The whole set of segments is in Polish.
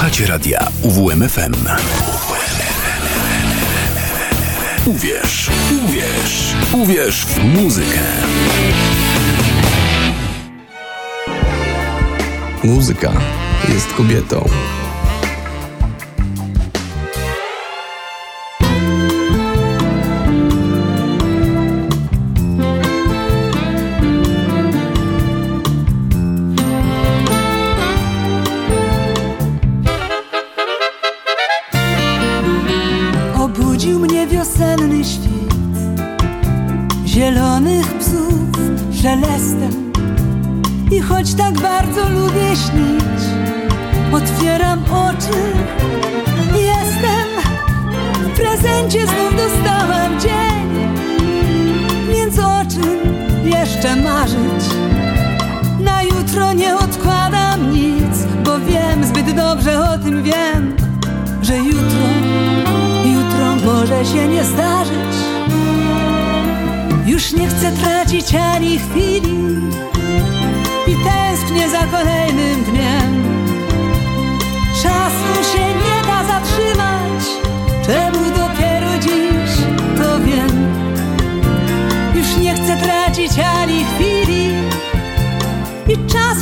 Słuchacie radia UWMFM. Uwierz, uwierz, uwierz w muzykę. Muzyka jest kobietą.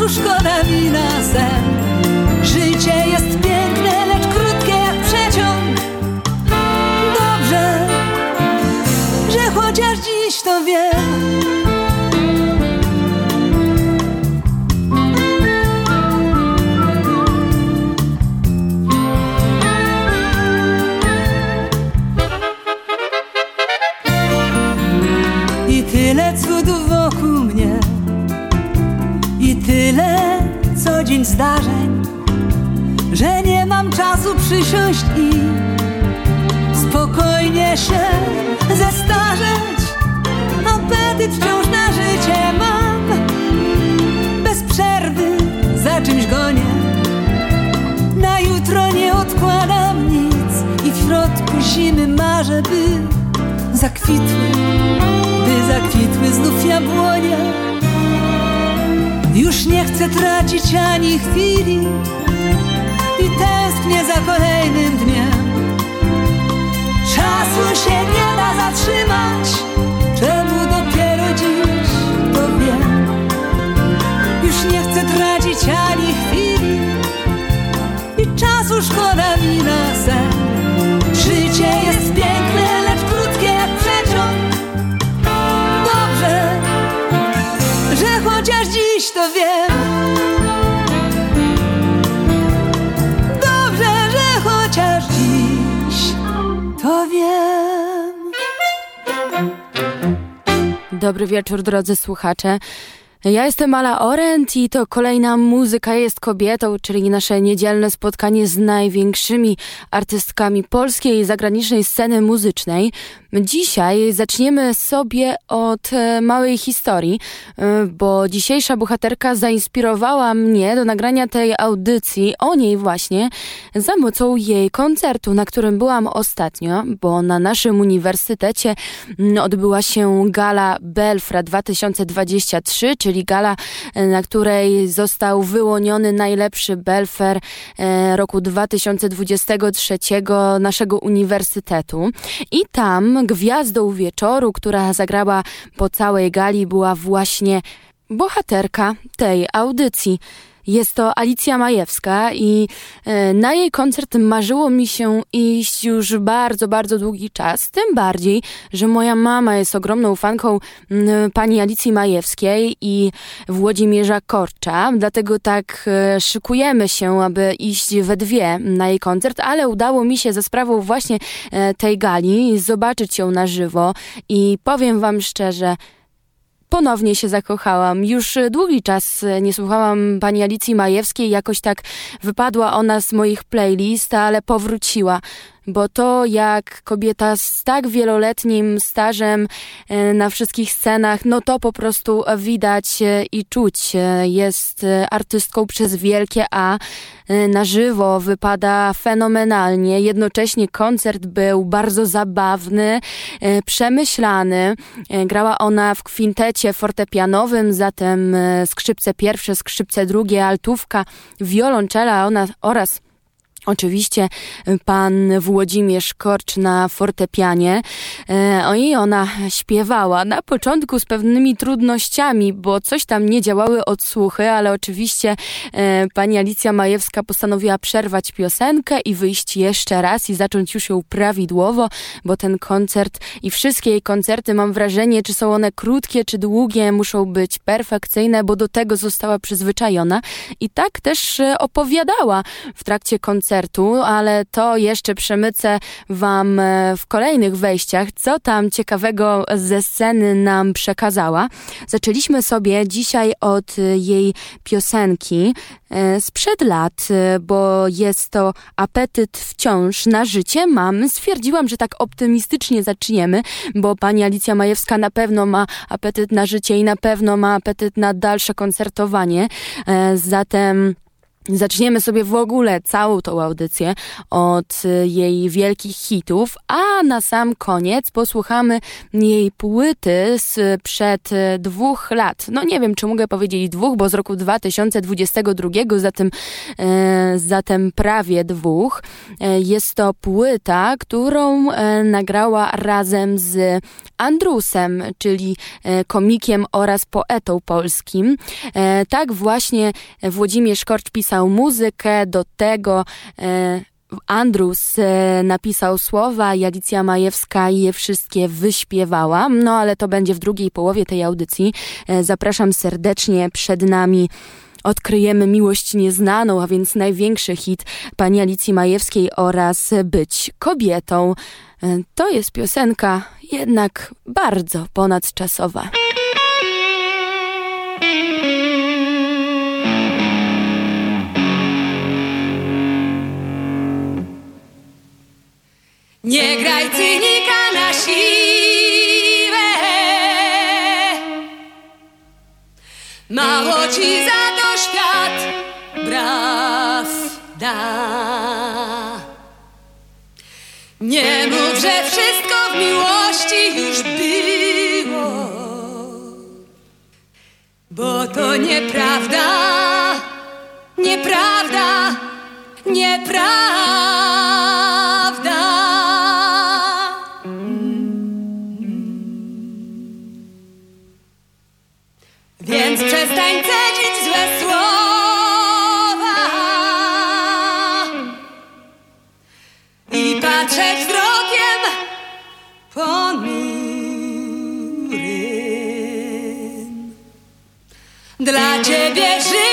Czasu szkoda mi co dzień zdarzeń Że nie mam czasu przysiąść i Spokojnie się zestarzeć. Apetyt wciąż na życie mam. Bez przerwy za czymś gonię. Na jutro nie odkładam nic I w środku zimy marzę, by zakwitły By zakwitły znów jabłonie Już nie chcę tracić ani chwili I tęsknię za kolejnym dniem. Czasu się nie da zatrzymać Czemu dopiero dziś to wiem. Już nie chcę tracić ani chwili I czasu szkoda Dobry wieczór, drodzy słuchacze. Ja jestem Ala Orent i to kolejna Muzyka jest kobietą, czyli nasze niedzielne spotkanie z największymi artystkami polskiej i zagranicznej sceny muzycznej. Dzisiaj zaczniemy sobie od e, małej historii, e, bo dzisiejsza bohaterka zainspirowała mnie do nagrania tej audycji o niej właśnie za mocą jej koncertu, na którym byłam ostatnio, bo na naszym uniwersytecie odbyła się gala Belfra 2023, czyli gala, e, na której został wyłoniony najlepszy Belfer roku 2023 naszego uniwersytetu. I tam gwiazdą wieczoru, która zagrała po całej gali, była właśnie bohaterka tej audycji. Jest to Alicja Majewska i e, na jej koncert marzyło mi się iść już bardzo, bardzo długi czas. Tym bardziej, że moja mama jest ogromną fanką pani Alicji Majewskiej i Włodzimierza Korcza. Dlatego tak e, szykujemy się, aby iść we dwie na jej koncert, ale udało mi się za sprawą właśnie e, tej gali zobaczyć ją na żywo i powiem wam szczerze, ponownie się zakochałam. Już długi czas nie słuchałam pani Alicji Majewskiej, jakoś tak wypadła ona z moich playlist, ale powróciła. Bo to jak kobieta z tak wieloletnim stażem e, na wszystkich scenach, no to po prostu widać e, i czuć. E, Jest artystką przez wielkie A. Na żywo wypada fenomenalnie. Jednocześnie koncert był bardzo zabawny, przemyślany. Grała ona w kwintecie fortepianowym, zatem skrzypce pierwsze, skrzypce drugie, altówka, wiolonczela ona oraz Oczywiście y, pan Włodzimierz Korcz na fortepianie. E, I ona śpiewała na początku z pewnymi trudnościami, bo coś tam nie działały odsłuchy, ale oczywiście e, pani Alicja Majewska postanowiła przerwać piosenkę i wyjść jeszcze raz i zacząć już ją prawidłowo, bo ten koncert i wszystkie jej koncerty, mam wrażenie, czy są one krótkie, czy długie, muszą być perfekcyjne, bo do tego została przyzwyczajona. I tak też opowiadała w trakcie koncertu koncertu, ale to jeszcze przemycę Wam e, w kolejnych wejściach, co tam ciekawego ze sceny nam przekazała. Zaczęliśmy sobie dzisiaj od jej piosenki e, sprzed lat, e, bo jest to apetyt wciąż na życie mam. Stwierdziłam, że tak optymistycznie zaczniemy, bo pani Alicja Majewska na pewno ma apetyt na życie i na pewno ma apetyt na dalsze koncertowanie. Zatem Zaczniemy sobie w ogóle całą tą audycję od y, jej wielkich hitów, a na sam koniec posłuchamy jej płyty sprzed y, dwóch lat. No nie wiem, czy mogę powiedzieć dwóch, bo z roku 2022, zatem, zatem prawie dwóch. E, jest to płyta, którą nagrała razem z Andrusem, czyli komikiem oraz poetą polskim. Tak właśnie Włodzimierz Korcz pisał napisał muzykę, do tego e, Andrus e, napisał słowa i Alicja Majewska je wszystkie wyśpiewała, no ale to będzie w drugiej połowie tej audycji. E, zapraszam serdecznie przed nami odkryjemy miłość nieznaną, a więc największy hit pani Alicji Majewskiej oraz Być kobietą. To jest piosenka jednak bardzo ponadczasowa. Nie graj cynika na siłę. Mało ci za to świat braw da Nie mów, że wszystko w miłości już było Bo to nieprawda, nieprawda, nieprawda Więc przestań cedzić złe słowa. I patrzeć wzrokiem ponurym. Dla ciebie życie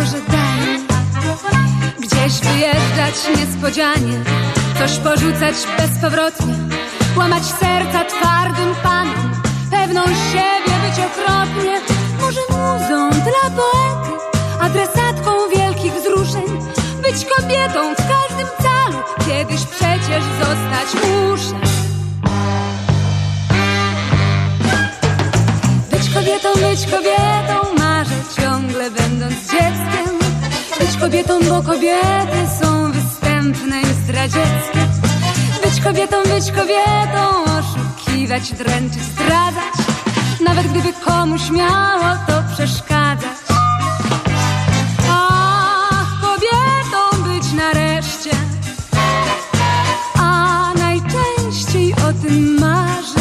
Boże daj? Gdzieś wyjeżdżać niespodzianie Coś porzucać bezpowrotnie Łamać serca twardym panom Pewną siebie być okropnie Może muzą dla poety Adresatką wielkich wzruszeń Być kobietą w każdym calu Kiedyś przecież zostać muszę. Być kobietą, być kobietą kobietą, bo kobiety są występne i zdradzieckie. Być kobietą, być kobietą Oszukiwać, dręczyć, zdradzać. Nawet gdyby komuś miało to przeszkadzać. Ach, kobietą być nareszcie. A najczęściej o tym marzę.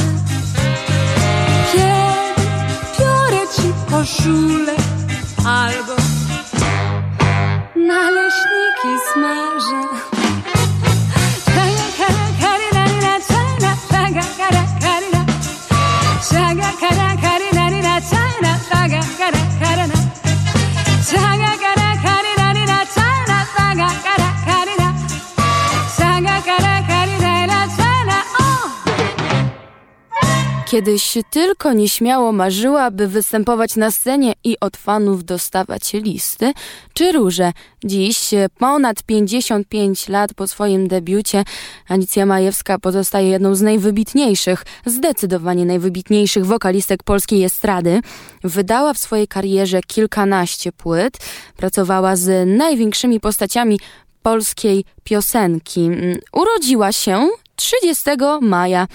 Kiedy biorę ci koszulę Albo Kiedyś tylko nieśmiało marzyła, by występować na scenie i od fanów dostawać listy czy róże. Dziś, ponad 55 lat po swoim debiucie, Alicja Majewska pozostaje jedną z najwybitniejszych, zdecydowanie najwybitniejszych wokalistek polskiej estrady. Wydała w swojej karierze kilkanaście płyt, pracowała z największymi postaciami polskiej piosenki. Urodziła się 30 maja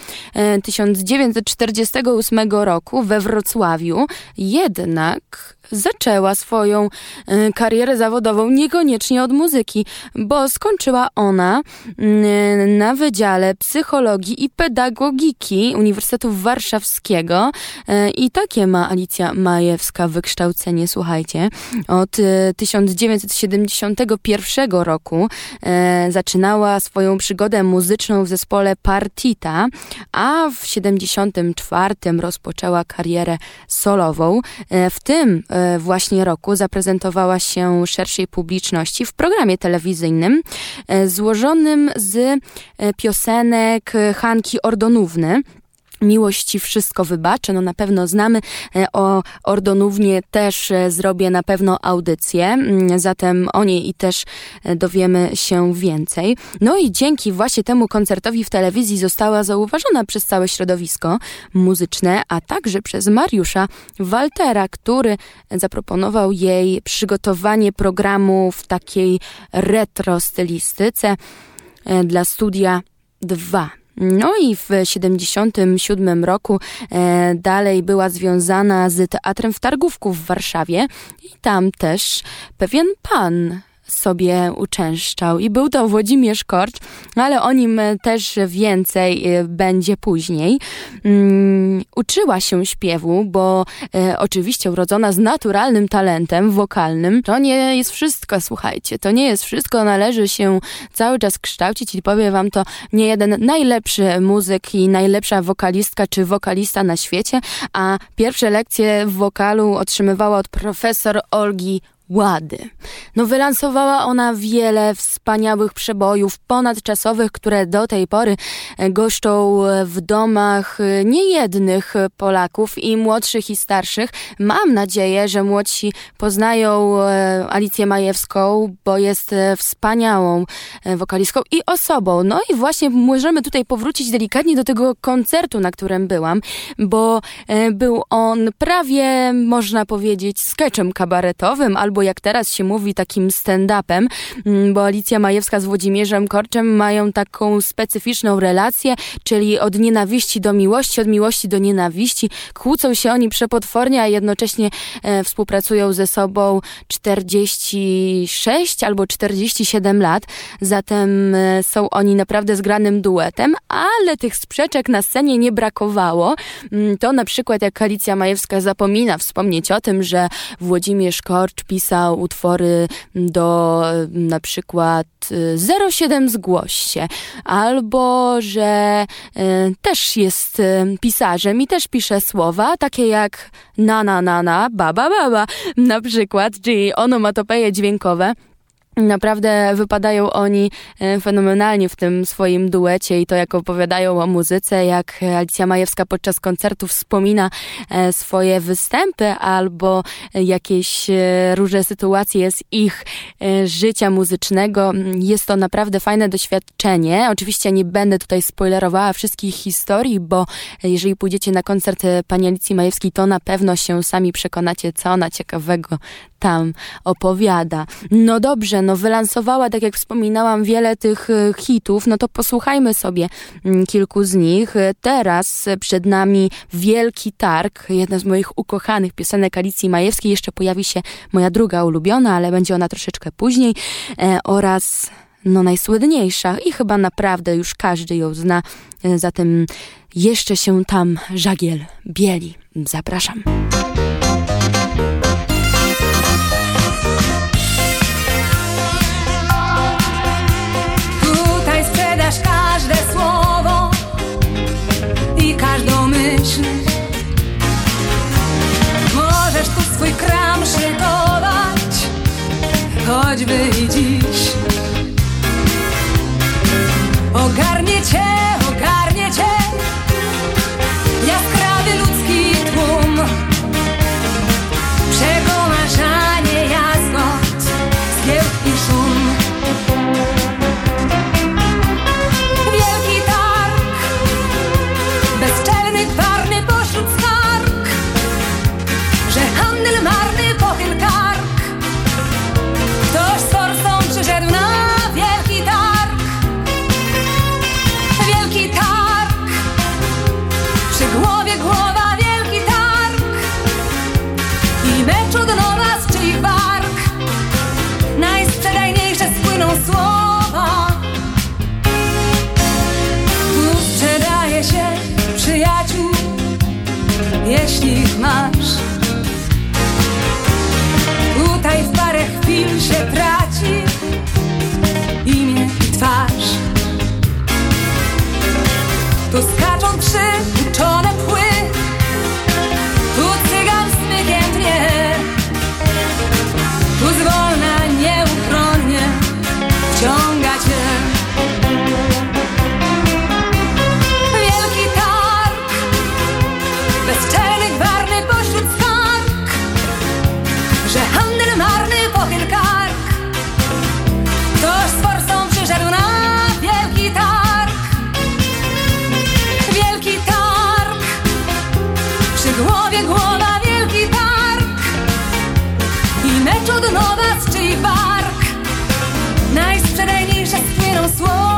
1948 e, roku we Wrocławiu, jednak zaczęła swoją e, karierę zawodową niekoniecznie od muzyki, bo skończyła ona mm, na Wydziale Psychologii i Pedagogiki Uniwersytetu Warszawskiego e, i takie ma Alicja Majewska wykształcenie, słuchajcie. Od 1971 roku zaczynała swoją przygodę muzyczną w zespole zespole Partita, a w 74 rozpoczęła karierę solową. E, w tym e, właśnie roku zaprezentowała się szerszej publiczności w programie telewizyjnym e, złożonym z piosenek Hanki Ordonówny. Miłość ci wszystko wybaczę, no na pewno znamy. E, o Ordonównie też e, zrobię na pewno audycję, mm, zatem o niej i też e, dowiemy się więcej. No i dzięki właśnie temu koncertowi w telewizji została zauważona przez całe środowisko muzyczne, a także przez Mariusza Waltera, który zaproponował jej przygotowanie programu w takiej retro stylistyce dla studia 2. No i w 1977 roku e, dalej była związana z Teatrem w Targówku w Warszawie i tam też pewien pan sobie uczęszczał i był to Włodzimierz Korcz, ale o nim też więcej y, będzie później. Um, uczyła się śpiewu, bo e, oczywiście urodzona z naturalnym talentem wokalnym. To nie jest wszystko, słuchajcie, to nie jest wszystko, należy się cały czas kształcić i powiem wam to nie jeden najlepszy muzyk i najlepsza wokalistka czy wokalista na świecie, a pierwsze lekcje w wokalu otrzymywała od profesor Olgi Łady. No wylansowała ona wiele wspaniałych przebojów ponadczasowych, które do tej pory e, goszczą w domach e, niejednych Polaków i młodszych i starszych. Mam nadzieję, że młodsi poznają e, Alicję Majewską, bo jest wspaniałą wokalistką i osobą. No i właśnie możemy tutaj powrócić delikatnie do tego koncertu, na którym byłam, bo był on prawie, można powiedzieć, sketchem kabaretowym albo albo jak teraz się mówi, takim stand-upem, mm, bo Alicja Majewska z Włodzimierzem Korczem mają taką specyficzną relację, czyli od nienawiści do miłości, od miłości do nienawiści. Kłócą się oni przepotwornie, a jednocześnie e, współpracują ze sobą 46 albo 47 lat, zatem e, są oni naprawdę zgranym duetem, ale tych sprzeczek na scenie nie brakowało. Mm, to na przykład jak Alicja Majewska zapomina wspomnieć o tym, że Włodzimierz Korcz pisał pisał utwory do na przykład 07 y, zgłoś się, albo że y, też jest y, pisarzem i też pisze słowa, takie jak na na na na, baba baba na przykład, czyli onomatopeje dźwiękowe. Naprawdę wypadają oni e, fenomenalnie w tym swoim duecie i to jak opowiadają o muzyce, jak Alicja Majewska podczas koncertów wspomina e, swoje występy albo jakieś e, różne sytuacje z ich życia muzycznego. Jest to naprawdę fajne doświadczenie. Oczywiście nie będę tutaj spoilerowała wszystkich historii, bo jeżeli pójdziecie na koncert pani Alicji Majewskiej, to na pewno się sami przekonacie, co ona ciekawego tam opowiada. No dobrze, no wylansowała, tak jak wspominałam, wiele tych e, hitów, no to posłuchajmy sobie mm, kilku z nich. Teraz przed nami Wielki Targ, jedna z moich ukochanych piosenek Alicji Majewskiej. Jeszcze pojawi się moja druga ulubiona, ale będzie ona troszeczkę później. E, oraz no najsłynniejsza i chyba naprawdę już każdy ją zna. E, zatem jeszcze się tam żagiel bieli. Zapraszam. verde. Masz Tutaj w parę chwil się traci imię i twarz. Tu skaczą trzy spłyną słowa.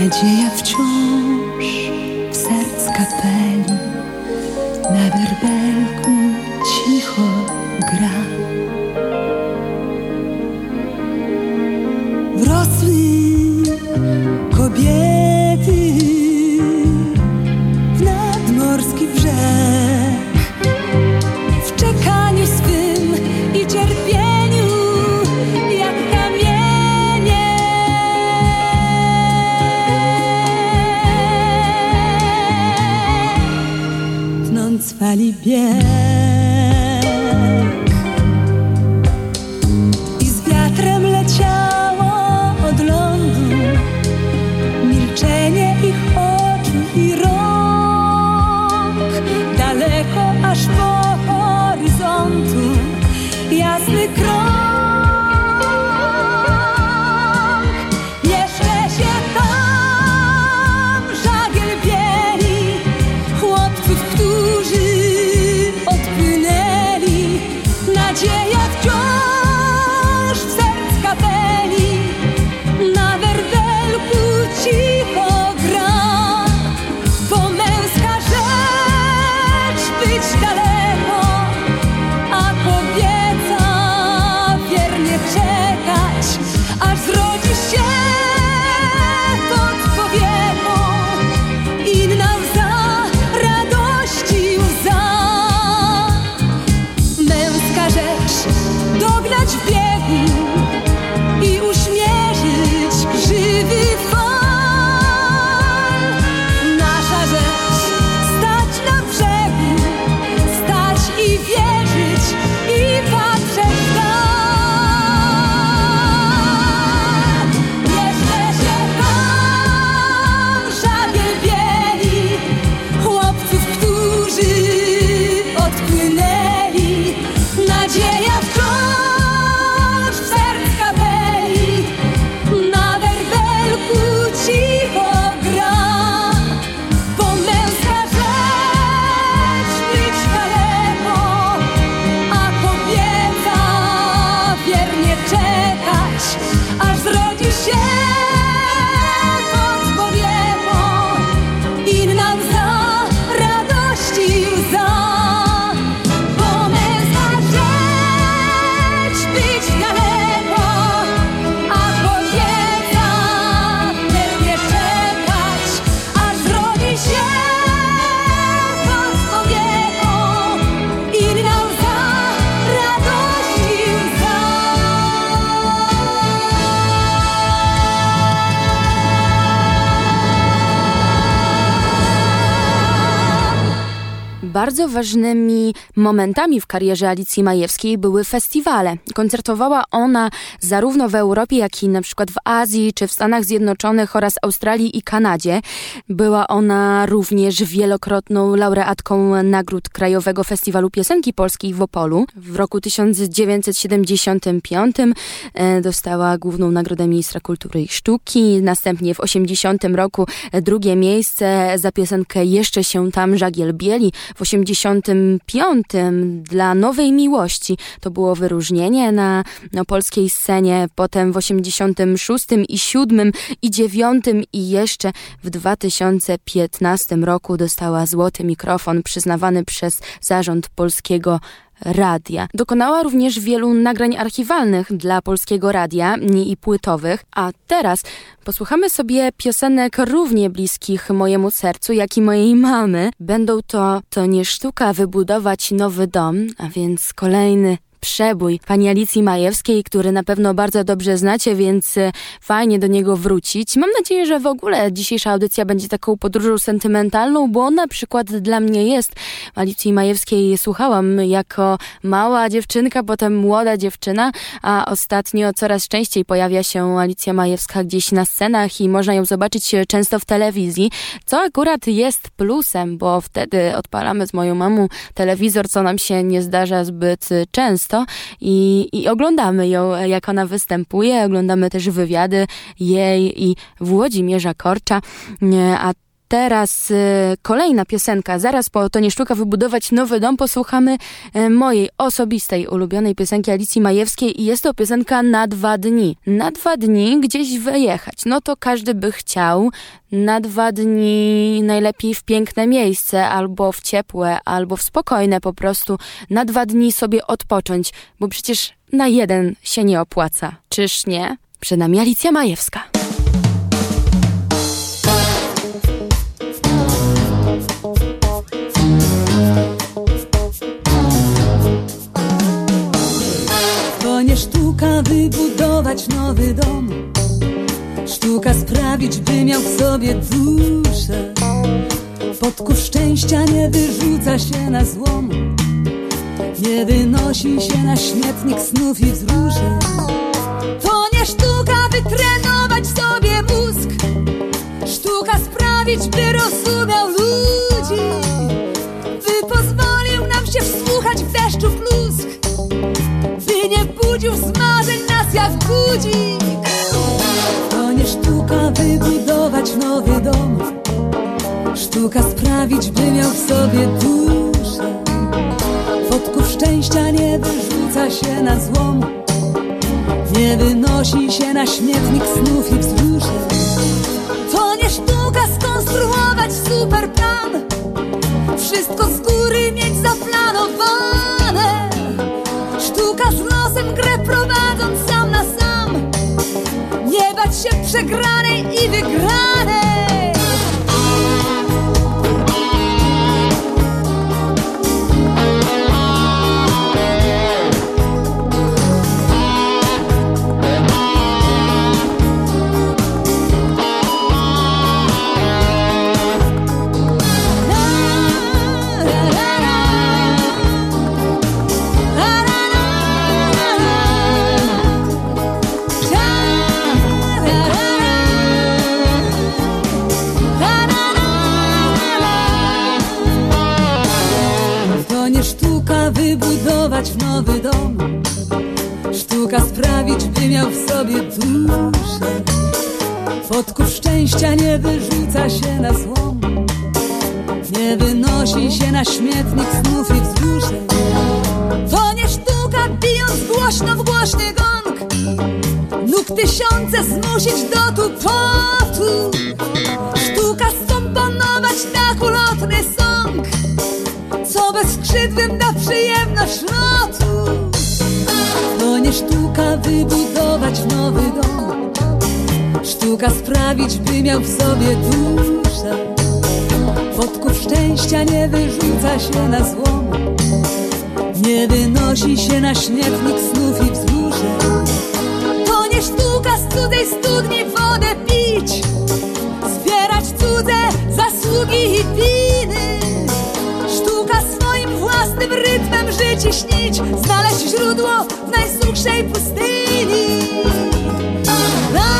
Nadzieja wciąż w serc kapeli 变 Bardzo ważnymi momentami w karierze Alicji Majewskiej były festiwale. Koncertowała ona zarówno w Europie, jak i na przykład w Azji czy w Stanach Zjednoczonych oraz Australii i Kanadzie. Była ona również wielokrotną laureatką nagród Krajowego Festiwalu Piosenki Polskiej w Opolu. W roku 1975 e, dostała główną nagrodę Ministra Kultury i Sztuki. Następnie w 80 roku drugie miejsce za piosenkę Jeszcze się tam żagiel bieli. W 85 dla Nowej Miłości to było wyróżnienie na, na polskiej scenie. Potem w 86 i 7 i 9 i jeszcze w 2015 roku dostała złoty mikrofon przyznawany przez zarząd polskiego radia. Dokonała również wielu nagrań archiwalnych dla polskiego radia i płytowych, a teraz posłuchamy sobie piosenek równie bliskich mojemu sercu, jak i mojej mamy. Będą to To nie sztuka wybudować nowy dom, a więc kolejny przebój pani Alicji Majewskiej, który na pewno bardzo dobrze znacie, więc e, fajnie do niego wrócić. Mam nadzieję, że w ogóle dzisiejsza audycja będzie taką podróżą sentymentalną, bo na przykład dla mnie jest. Alicji Majewskiej słuchałam jako mała dziewczynka, potem młoda dziewczyna, a ostatnio coraz częściej pojawia się Alicja Majewska gdzieś na scenach i można ją zobaczyć często w telewizji, co akurat jest plusem, bo wtedy odpalamy z moją mamą telewizor, co nam się nie zdarza zbyt często i, i oglądamy ją, jak ona występuje, oglądamy też wywiady jej i Włodzimierza Korcza, a teraz y, kolejna piosenka. Zaraz po To nie sztuka wybudować nowy dom posłuchamy y, mojej osobistej ulubionej piosenki Alicji Majewskiej i jest to piosenka na dwa dni. Na dwa dni gdzieś wyjechać. No to każdy by chciał. Na dwa dni najlepiej w piękne miejsce, albo w ciepłe, albo w spokojne po prostu. Na dwa dni sobie odpocząć, bo przecież na jeden się nie opłaca. Czyż nie? Przed nami Alicja Majewska. Wybudować nowy dom. Sztuka sprawić, by miał w sobie duszę. Podku szczęścia nie wyrzuca się na złom. Nie wynosi się na śmietnik snów i wzruszeń. To nie sztuka wytrenować sobie mózg. Sztuka sprawić, by rozumiał ludzi jak budzik. To nie sztuka wybudować nowy dom. Sztuka sprawić, by miał w sobie duszę. Wodków szczęścia nie wyrzuca się na złom. Nie wynosi się na śmietnik snów i wzruszeń To nie sztuka skonstruować super plan. Wszystko z góry mieć zaplanowane. Sztuka z się przegranej i wygranej nowy dom. Sztuka sprawić, by miał w sobie duszę. Podków szczęścia nie wyrzuca się na złom. Nie wynosi się na śmietnik snów i wzruszeń To nie sztuka bijąc głośno w głośny gong. Nóg tysiące zmusić do tupotu. Sztuka skomponować tak ulotny song Co bezskrzydłym da przyjemność lotu. To nie sztuka wybudować nowy dom. Sztuka sprawić, by miał w sobie duszę Wodków szczęścia nie wyrzuca się na złom. Nie wynosi się na śmietnik snów i wzruszeń śnić Znaleźć źródło w najsuchszej pustyni. La,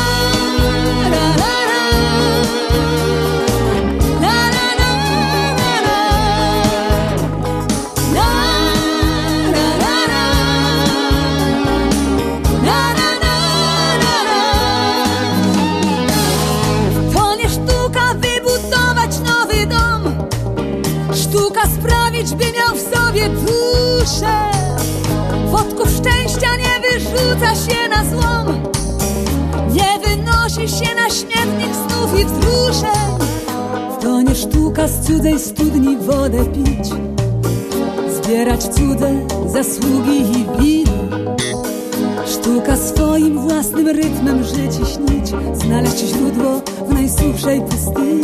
duszę Wodków szczęścia nie wyrzuca się na złom. Nie wynosi się na śmietnik snów i wzruszeń. To nie sztuka z cudzej studni wodę pić. Zbierać cudze zasługi i winy Sztuka swoim własnym rytmem żyć i śnić. Znaleźć źródło w najsuchszej pustyni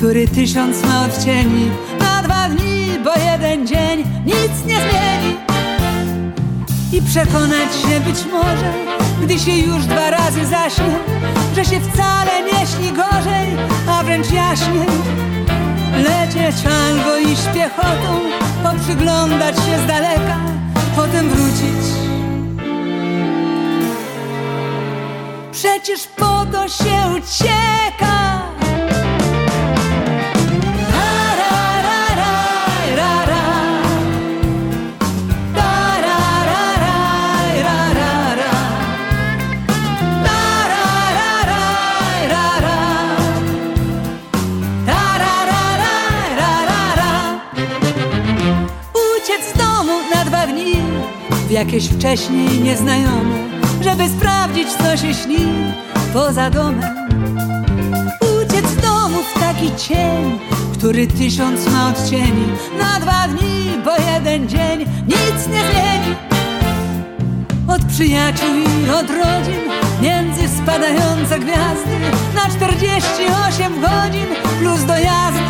Który tysiąc ma odcieni Na dwa dni, bo jeden dzień nic nie zmieni. I przekonać się być może Gdy się już dwa razy zaśnie Że się wcale nie śni gorzej A wręcz jaśniej Lecieć albo iść piechotą Poprzyglądać się z daleka Potem wrócić. Przecież po to się ucieka jakieś wcześniej nieznajome Żeby sprawdzić co się śni poza domem. Uciec z domu w taki cień, który tysiąc ma odcieni Na dwa dni, bo jeden dzień nic nie zmieni. Od przyjaciół i od rodzin Między spadające gwiazdy Na 48 godzin plus dojazdy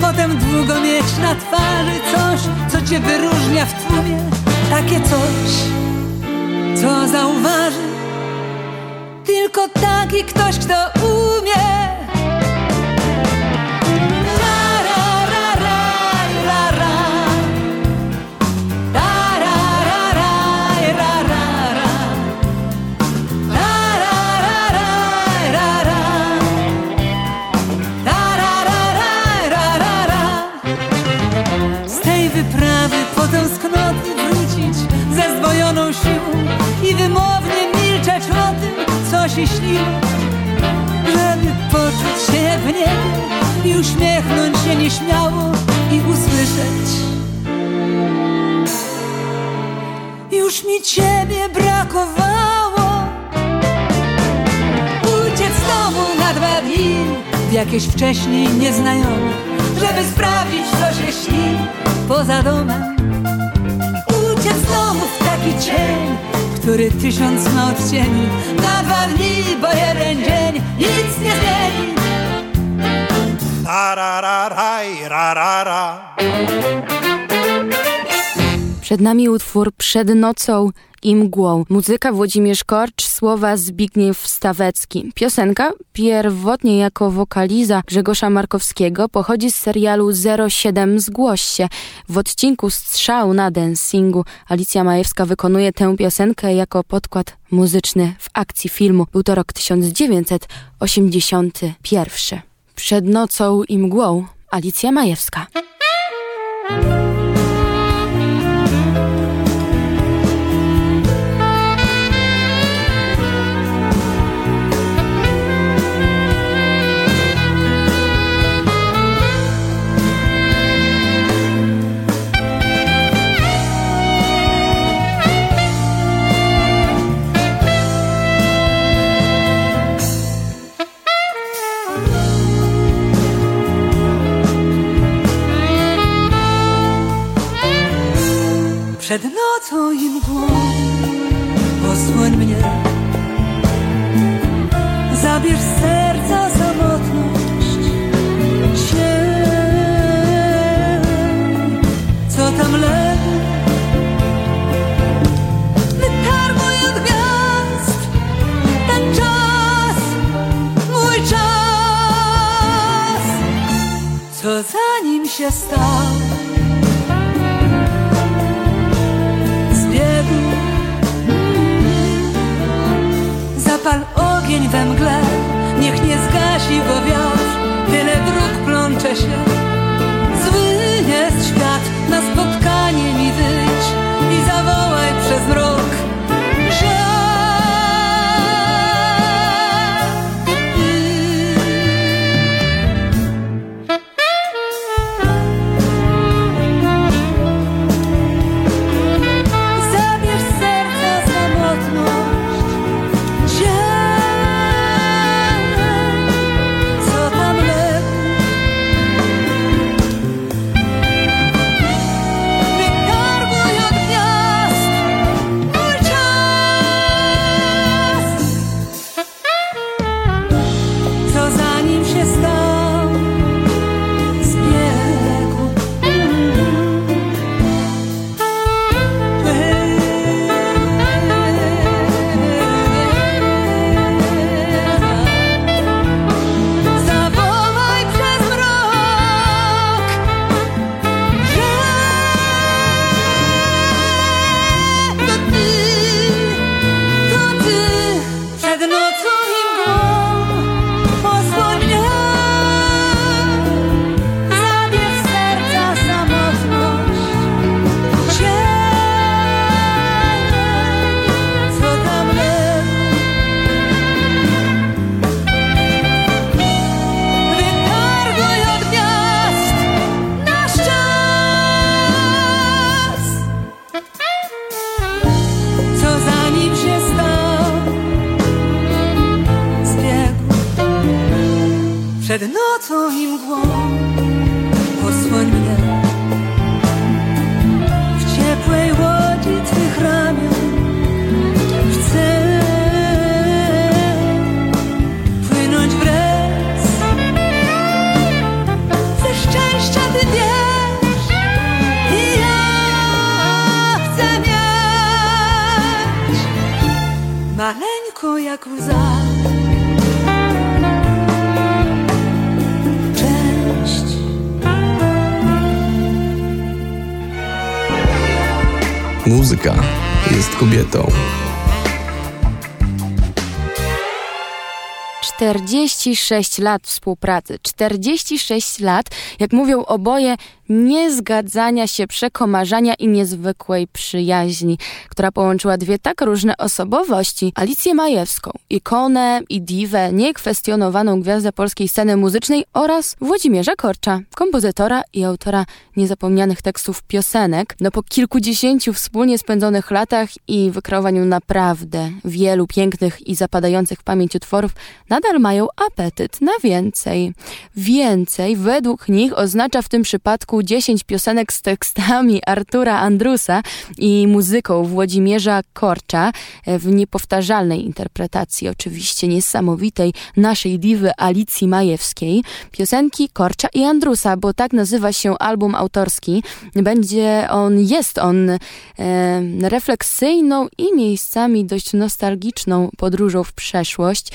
Potem długo mieć na twarzy coś, co cię wyróżnia w tłumie takie coś, co zauważy tylko taki ktoś, kto umie. Się żeby poczuć się w niebie i uśmiechnąć się nieśmiało i usłyszeć. Już mi ciebie brakowało. Uciec z domu na dwa dni w jakieś wcześniej nieznajome, żeby sprawdzić, co się śni poza domem z domu w taki cień, który tysiąc ma odcieni Na dwa dni, bo jeden dzień nic nie zmieni Przed nami utwór Przed nocą i mgłą. Muzyka Włodzimierz Korcz, słowa Zbigniew Stawecki. Piosenka, pierwotnie jako wokaliza Grzegorza Markowskiego, pochodzi z serialu 07 Zgłoś się. W odcinku Strzał na dancingu Alicja Majewska wykonuje tę piosenkę jako podkład muzyczny w akcji filmu. Był to rok 1981. Przed nocą i mgłą Alicja Majewska. Posłoń mnie we mgle, niech nie zgasi go wiatr. Tyle dróg plącze się. Zły jest świat, na spotkanie mi wyjdź I zawołaj przez mrok 46 lat współpracy, 46 lat, jak mówią oboje, niezgadzania się, przekomarzania i niezwykłej przyjaźni, która połączyła dwie tak różne osobowości. Alicję Majewską, ikonę i diwę, niekwestionowaną gwiazdę polskiej sceny muzycznej oraz Włodzimierza Korcza, kompozytora i autora niezapomnianych tekstów piosenek. No po kilkudziesięciu wspólnie spędzonych latach i wykreowaniu naprawdę wielu pięknych i zapadających w pamięć utworów, nadal mają apetyt na więcej. Więcej według nich oznacza w tym przypadku 10 piosenek z tekstami Artura Andrusa i muzyką Włodzimierza Korcza w niepowtarzalnej interpretacji, oczywiście niesamowitej, naszej diwy Alicji Majewskiej. Piosenki Korcza i Andrusa, bo tak nazywa się album autorski. Będzie on, jest on e, refleksyjną i miejscami dość nostalgiczną podróżą w przeszłość,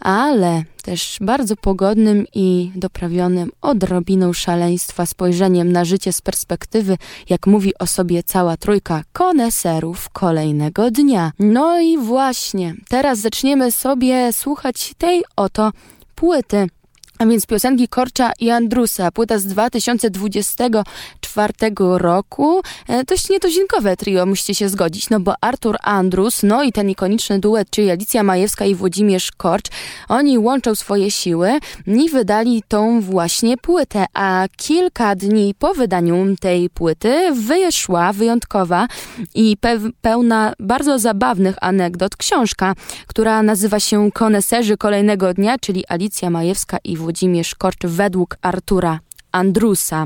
ale też bardzo pogodnym i doprawionym odrobiną szaleństwa spojrzeniem na życie z perspektywy, jak mówi o sobie cała trójka koneserów kolejnego dnia. No i właśnie, teraz zaczniemy sobie słuchać tej oto płyty. A więc piosenki Korcza i Andrusa, płyta z 2024 roku. E, dość nietuzinkowe trio, musicie się zgodzić, no bo Artur Andrus, no i ten ikoniczny duet, czyli Alicja Majewska i Włodzimierz Korcz, oni łączą swoje siły i wydali tą właśnie płytę, a kilka dni po wydaniu tej płyty wyszła wyjątkowa i pe pełna bardzo zabawnych anegdot książka, która nazywa się Koneserzy kolejnego dnia, czyli Alicja Majewska i Włodzimierz Włodzimierz Korcz według Artura Andrusa.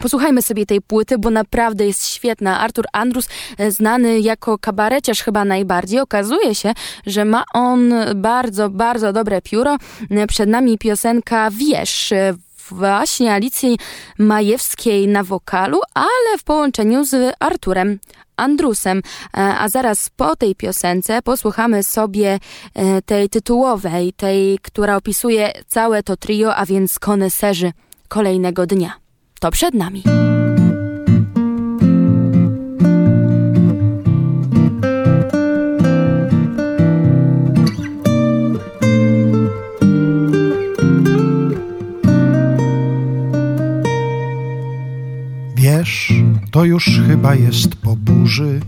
Posłuchajmy sobie tej płyty, bo naprawdę jest świetna. Artur Andrus, e, znany jako kabareciarz chyba najbardziej, okazuje się, że ma on bardzo, bardzo dobre pióro. E, przed nami piosenka Wiesz e, właśnie Alicji Majewskiej na wokalu, ale w połączeniu z Arturem Andrusem. A zaraz po tej piosence posłuchamy sobie tej tytułowej, tej, która opisuje całe to trio, a więc koneserzy kolejnego dnia. To przed nami. Wiesz, to już chyba jest po burzy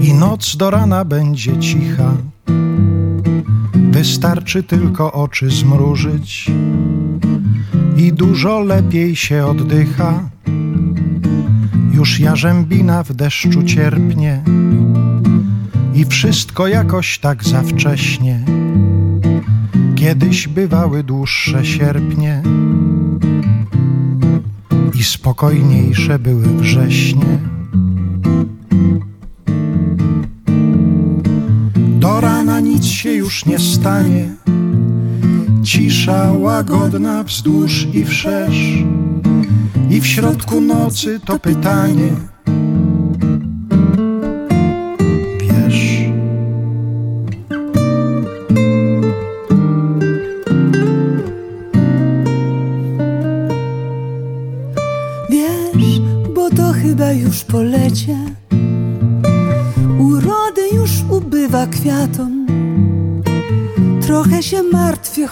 i noc do rana będzie cicha. Wystarczy tylko oczy zmrużyć i dużo lepiej się oddycha. Już jarzębina w deszczu cierpnie i wszystko jakoś tak za wcześnie. Kiedyś bywały dłuższe sierpnie i spokojniejsze były wrześnie. Do rana nic się już nie stanie. Cisza łagodna wzdłuż i wszerz. I w środku nocy to pytanie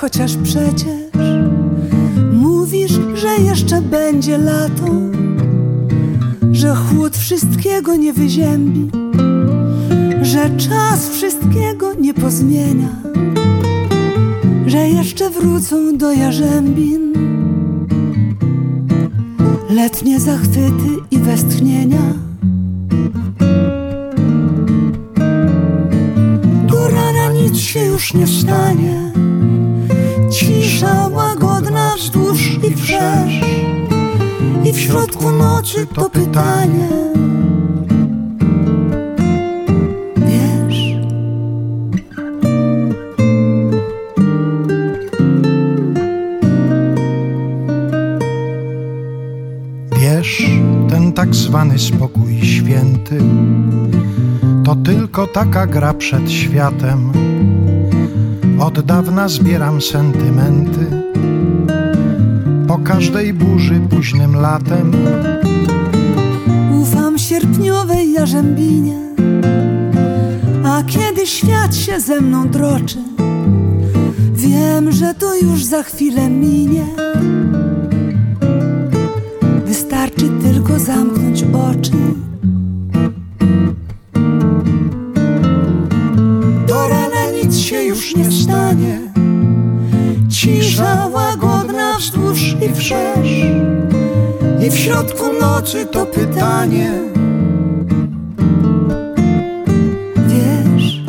chociaż przecież mówisz, że jeszcze będzie lato, że chłód wszystkiego nie wyziębi, że czas wszystkiego nie pozmienia, że jeszcze wrócą do jarzębin letnie zachwyty i westchnienia. nic się już nie stanie. Wzdłuż i w środku nocy to pytanie. Wiesz? Wiesz, ten tak zwany spokój święty To tylko taka gra przed światem. Od dawna zbieram sentymenty każdej burzy późnym latem. Ufam sierpniowej jarzębinie A kiedy świat się ze mną droczy Wiem, że to już za chwilę minie. Wystarczy tylko zamknąć oczy. Do rana nic się już nie stanie. Cisza łagodna i wszerz I w środku nocy to pytanie. Wiesz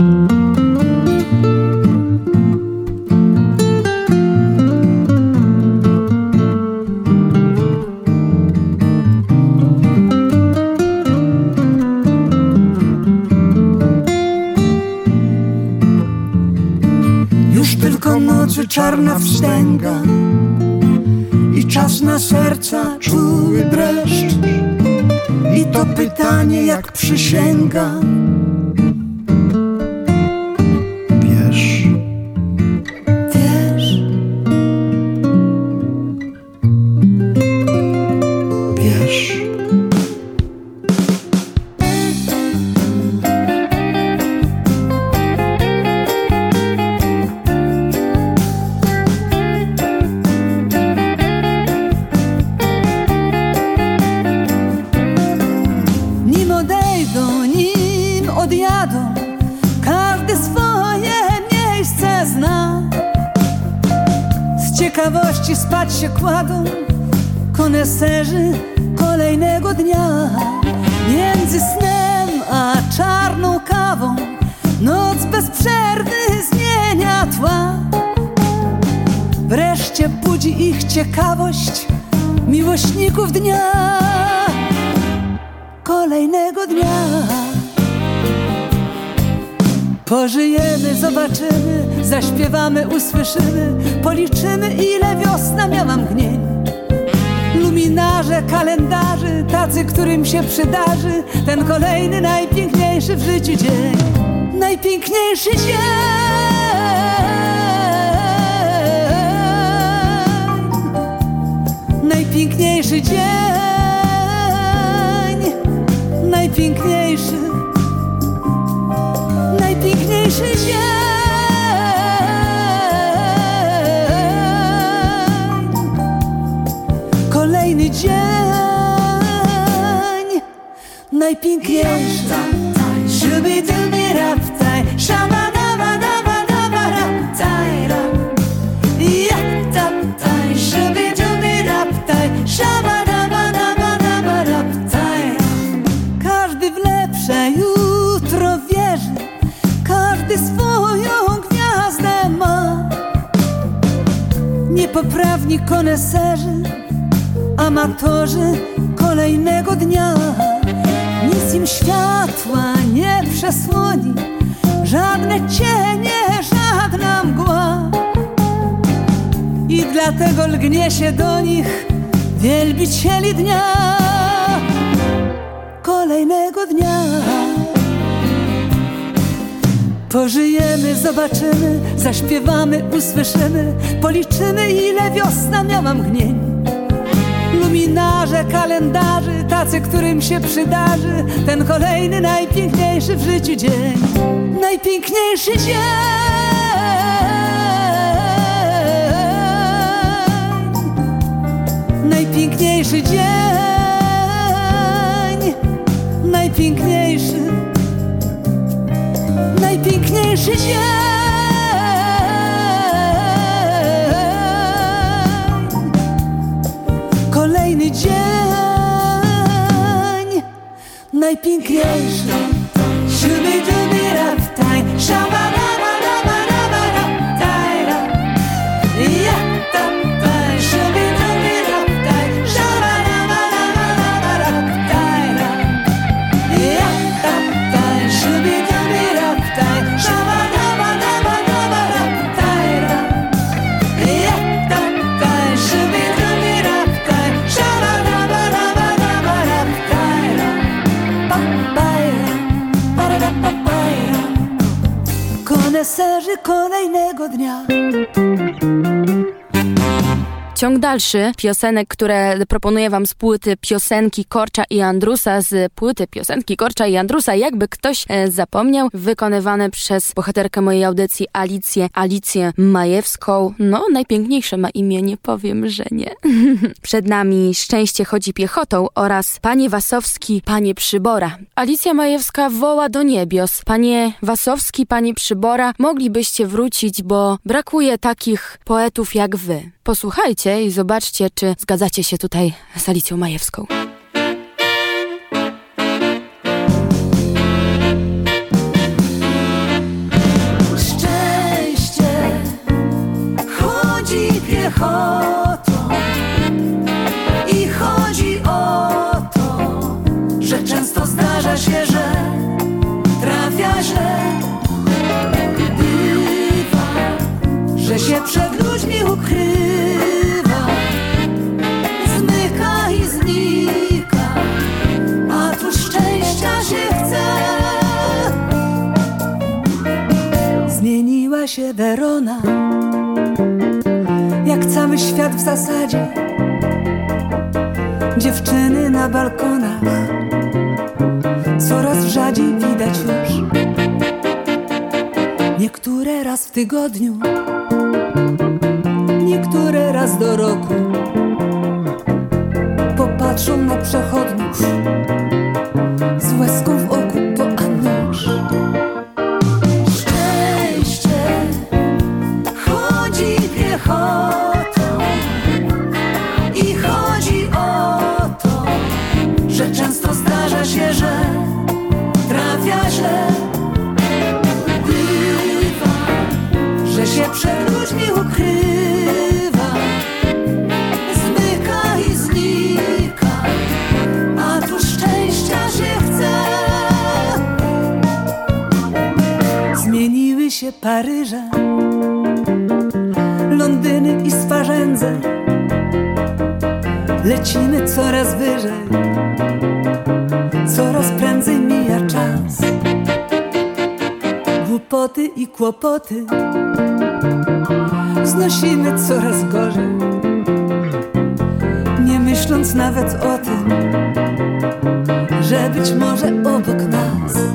Już tylko nocy czarna wstęga na serca czuły dreszcz. I to pytanie jak przysięga spać się kładą Koneserzy kolejnego dnia. Między snem a czarną kawą Noc bez przerwy zmienia tła. Wreszcie budzi ich ciekawość Miłośników dnia. Kolejnego dnia. Pożyjemy, zobaczymy, zaśpiewamy, usłyszymy, policzymy, ile wiosna miała mgnień. Luminarze, kalendarzy, tacy, którym się przydarzy ten kolejny, najpiękniejszy w życiu dzień. Najpiękniejszy dzień. Najpiękniejszy dzień najpiękniejszy, najpiękniejszy dzień. Dzień, najpiękniejszy. Shubi dubi raptaj, shabadabadabadabadabtaj, rap. Ja taptaj, shubi dubi raptaj, shabadabadabadabadabtaj. Każdy w lepsze jutro wierzy, każdy swoją gwiazdę ma. Niepoprawni koneserzy, amatorzy kolejnego dnia. Nic im światła nie przesłoni, żadne cienie, żadna mgła. I dlatego lgnie się do nich wielbicieli dnia kolejnego dnia. Pożyjemy, zobaczymy, zaśpiewamy, usłyszymy, policzymy, ile wiosna miała mgnień. Luminarze, kalendarzy, tacy, którym się przydarzy ten kolejny, najpiękniejszy w życiu dzień. Najpiękniejszy dzień. Najpiękniejszy dzień najpiękniejszy, najpiękniejszy dzień. Kolejny dzień, najpiękniejszy. Shubi dubi raptaj, shabadabadabadabadabtaj, Ciąg dalszy piosenek, które proponuję wam z płyty piosenki Korcza i Andrusa, z płyty piosenki Korcza i Andrusa, jakby ktoś e, zapomniał, wykonywane przez bohaterkę mojej audycji Alicję, Alicję Majewską. No, najpiękniejsze ma imię, nie powiem, że nie. Przed nami Szczęście chodzi piechotą oraz Panie Wasowski, Panie Przybora. Alicja Majewska woła do niebios. Panie Wasowski, Panie Przybora, moglibyście wrócić, bo brakuje takich poetów jak wy. Posłuchajcie i zobaczcie, czy zgadzacie się tutaj z Alicją Majewską. Szczęście chodzi piechotą i chodzi o to, że często zdarza się, że Się Werona, jak cały świat w zasadzie. Dziewczyny na balkonach coraz rzadziej widać już. Niektóre raz w tygodniu, niektóre raz do roku. Popatrzą na przechodniów z łezką w oku, się Paryże, Londyny i Swarzędze. Lecimy coraz wyżej, coraz prędzej mija czas. Głupoty i kłopoty znosimy coraz gorzej, nie myśląc nawet o tym, że być może obok nas.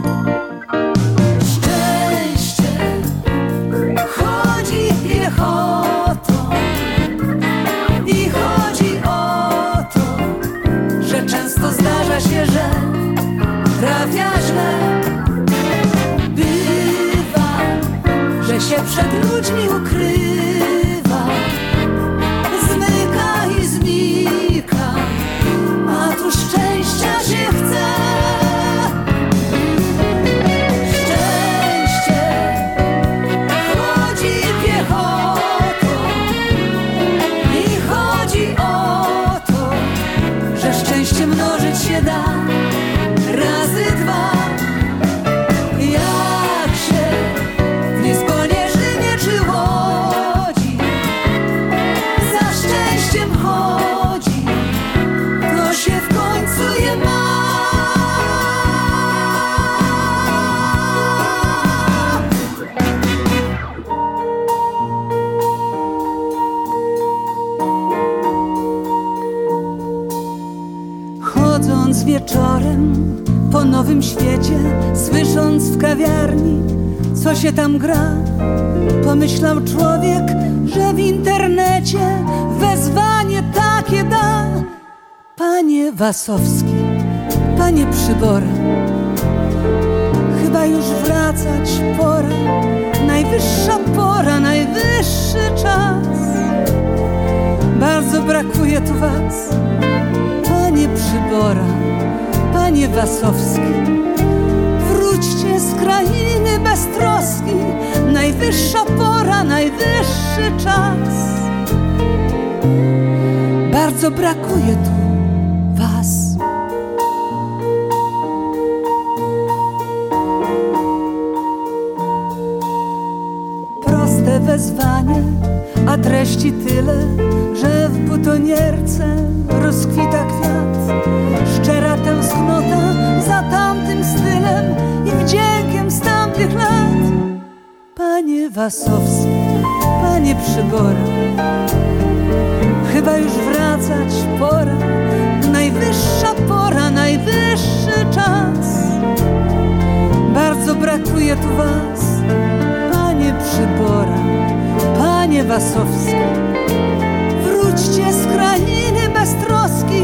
Się przed ludźmi ukrywa, się tam gra, pomyślał człowiek, że w internecie wezwanie takie da. Panie Wasowski, panie Przybora, chyba już wracać pora, najwyższa pora, najwyższy czas. Bardzo brakuje tu was, panie Przybora, panie Wasowski. Krainy bez troski, najwyższa pora, najwyższy czas. Bardzo brakuje tu Wasowski, Panie Przybora, chyba już wracać pora, najwyższa pora, najwyższy czas. Bardzo brakuje tu Was, Panie Przybora, Panie Wasowski. Wróćcie z krainy bez troski,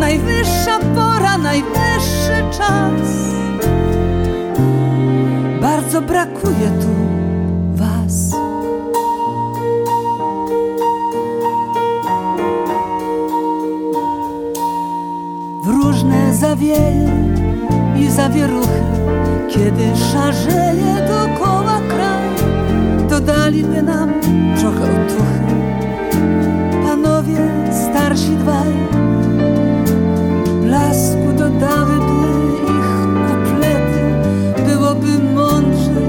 najwyższa pora, najwyższy czas. Bardzo brakuje tu zawieje i zawieruchy, kiedy szarzeje dookoła kraj, to daliby nam trochę otuchy. Panowie starsi dwaj, blasku dodałyby ich kuplety, byłoby mądrzej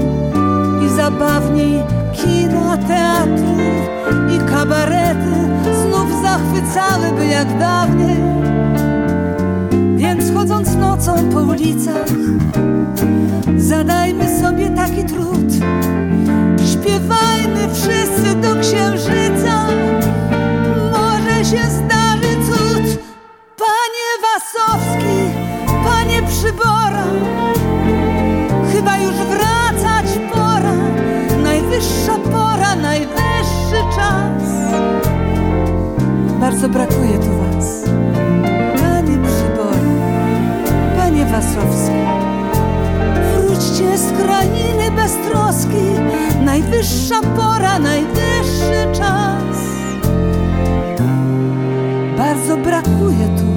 i zabawniej kina, teatrów i kabarety znów zachwycałyby jak dawniej. Chodząc nocą po ulicach, zadajmy sobie taki trud. Śpiewajmy wszyscy do księżyca, może się zdarzy cud. Panie Wasowski, panie Przybora, chyba już wracać pora. Najwyższa pora, najwyższy czas. Bardzo brakuje tu Was, Wróćcie z krainy bez troski, najwyższa pora, najwyższy czas. Bardzo brakuje tu.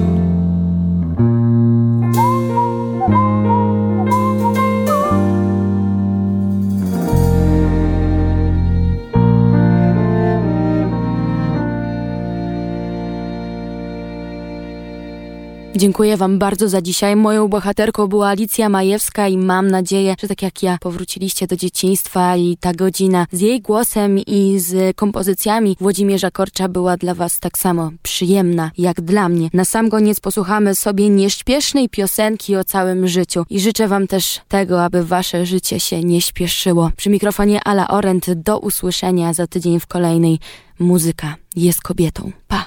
Dziękuję Wam bardzo za dzisiaj. Moją bohaterką była Alicja Majewska i mam nadzieję, że tak jak ja powróciliście do dzieciństwa i ta godzina z jej głosem i z kompozycjami Włodzimierza Korcza była dla Was tak samo przyjemna jak dla mnie. Na sam koniec posłuchamy sobie nieśpiesznej piosenki o całym życiu i życzę Wam też tego, aby Wasze życie się nie śpieszyło. Przy mikrofonie Ala Orent do usłyszenia za tydzień w kolejnej Muzyka jest kobietą. Pa!